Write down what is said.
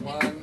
One,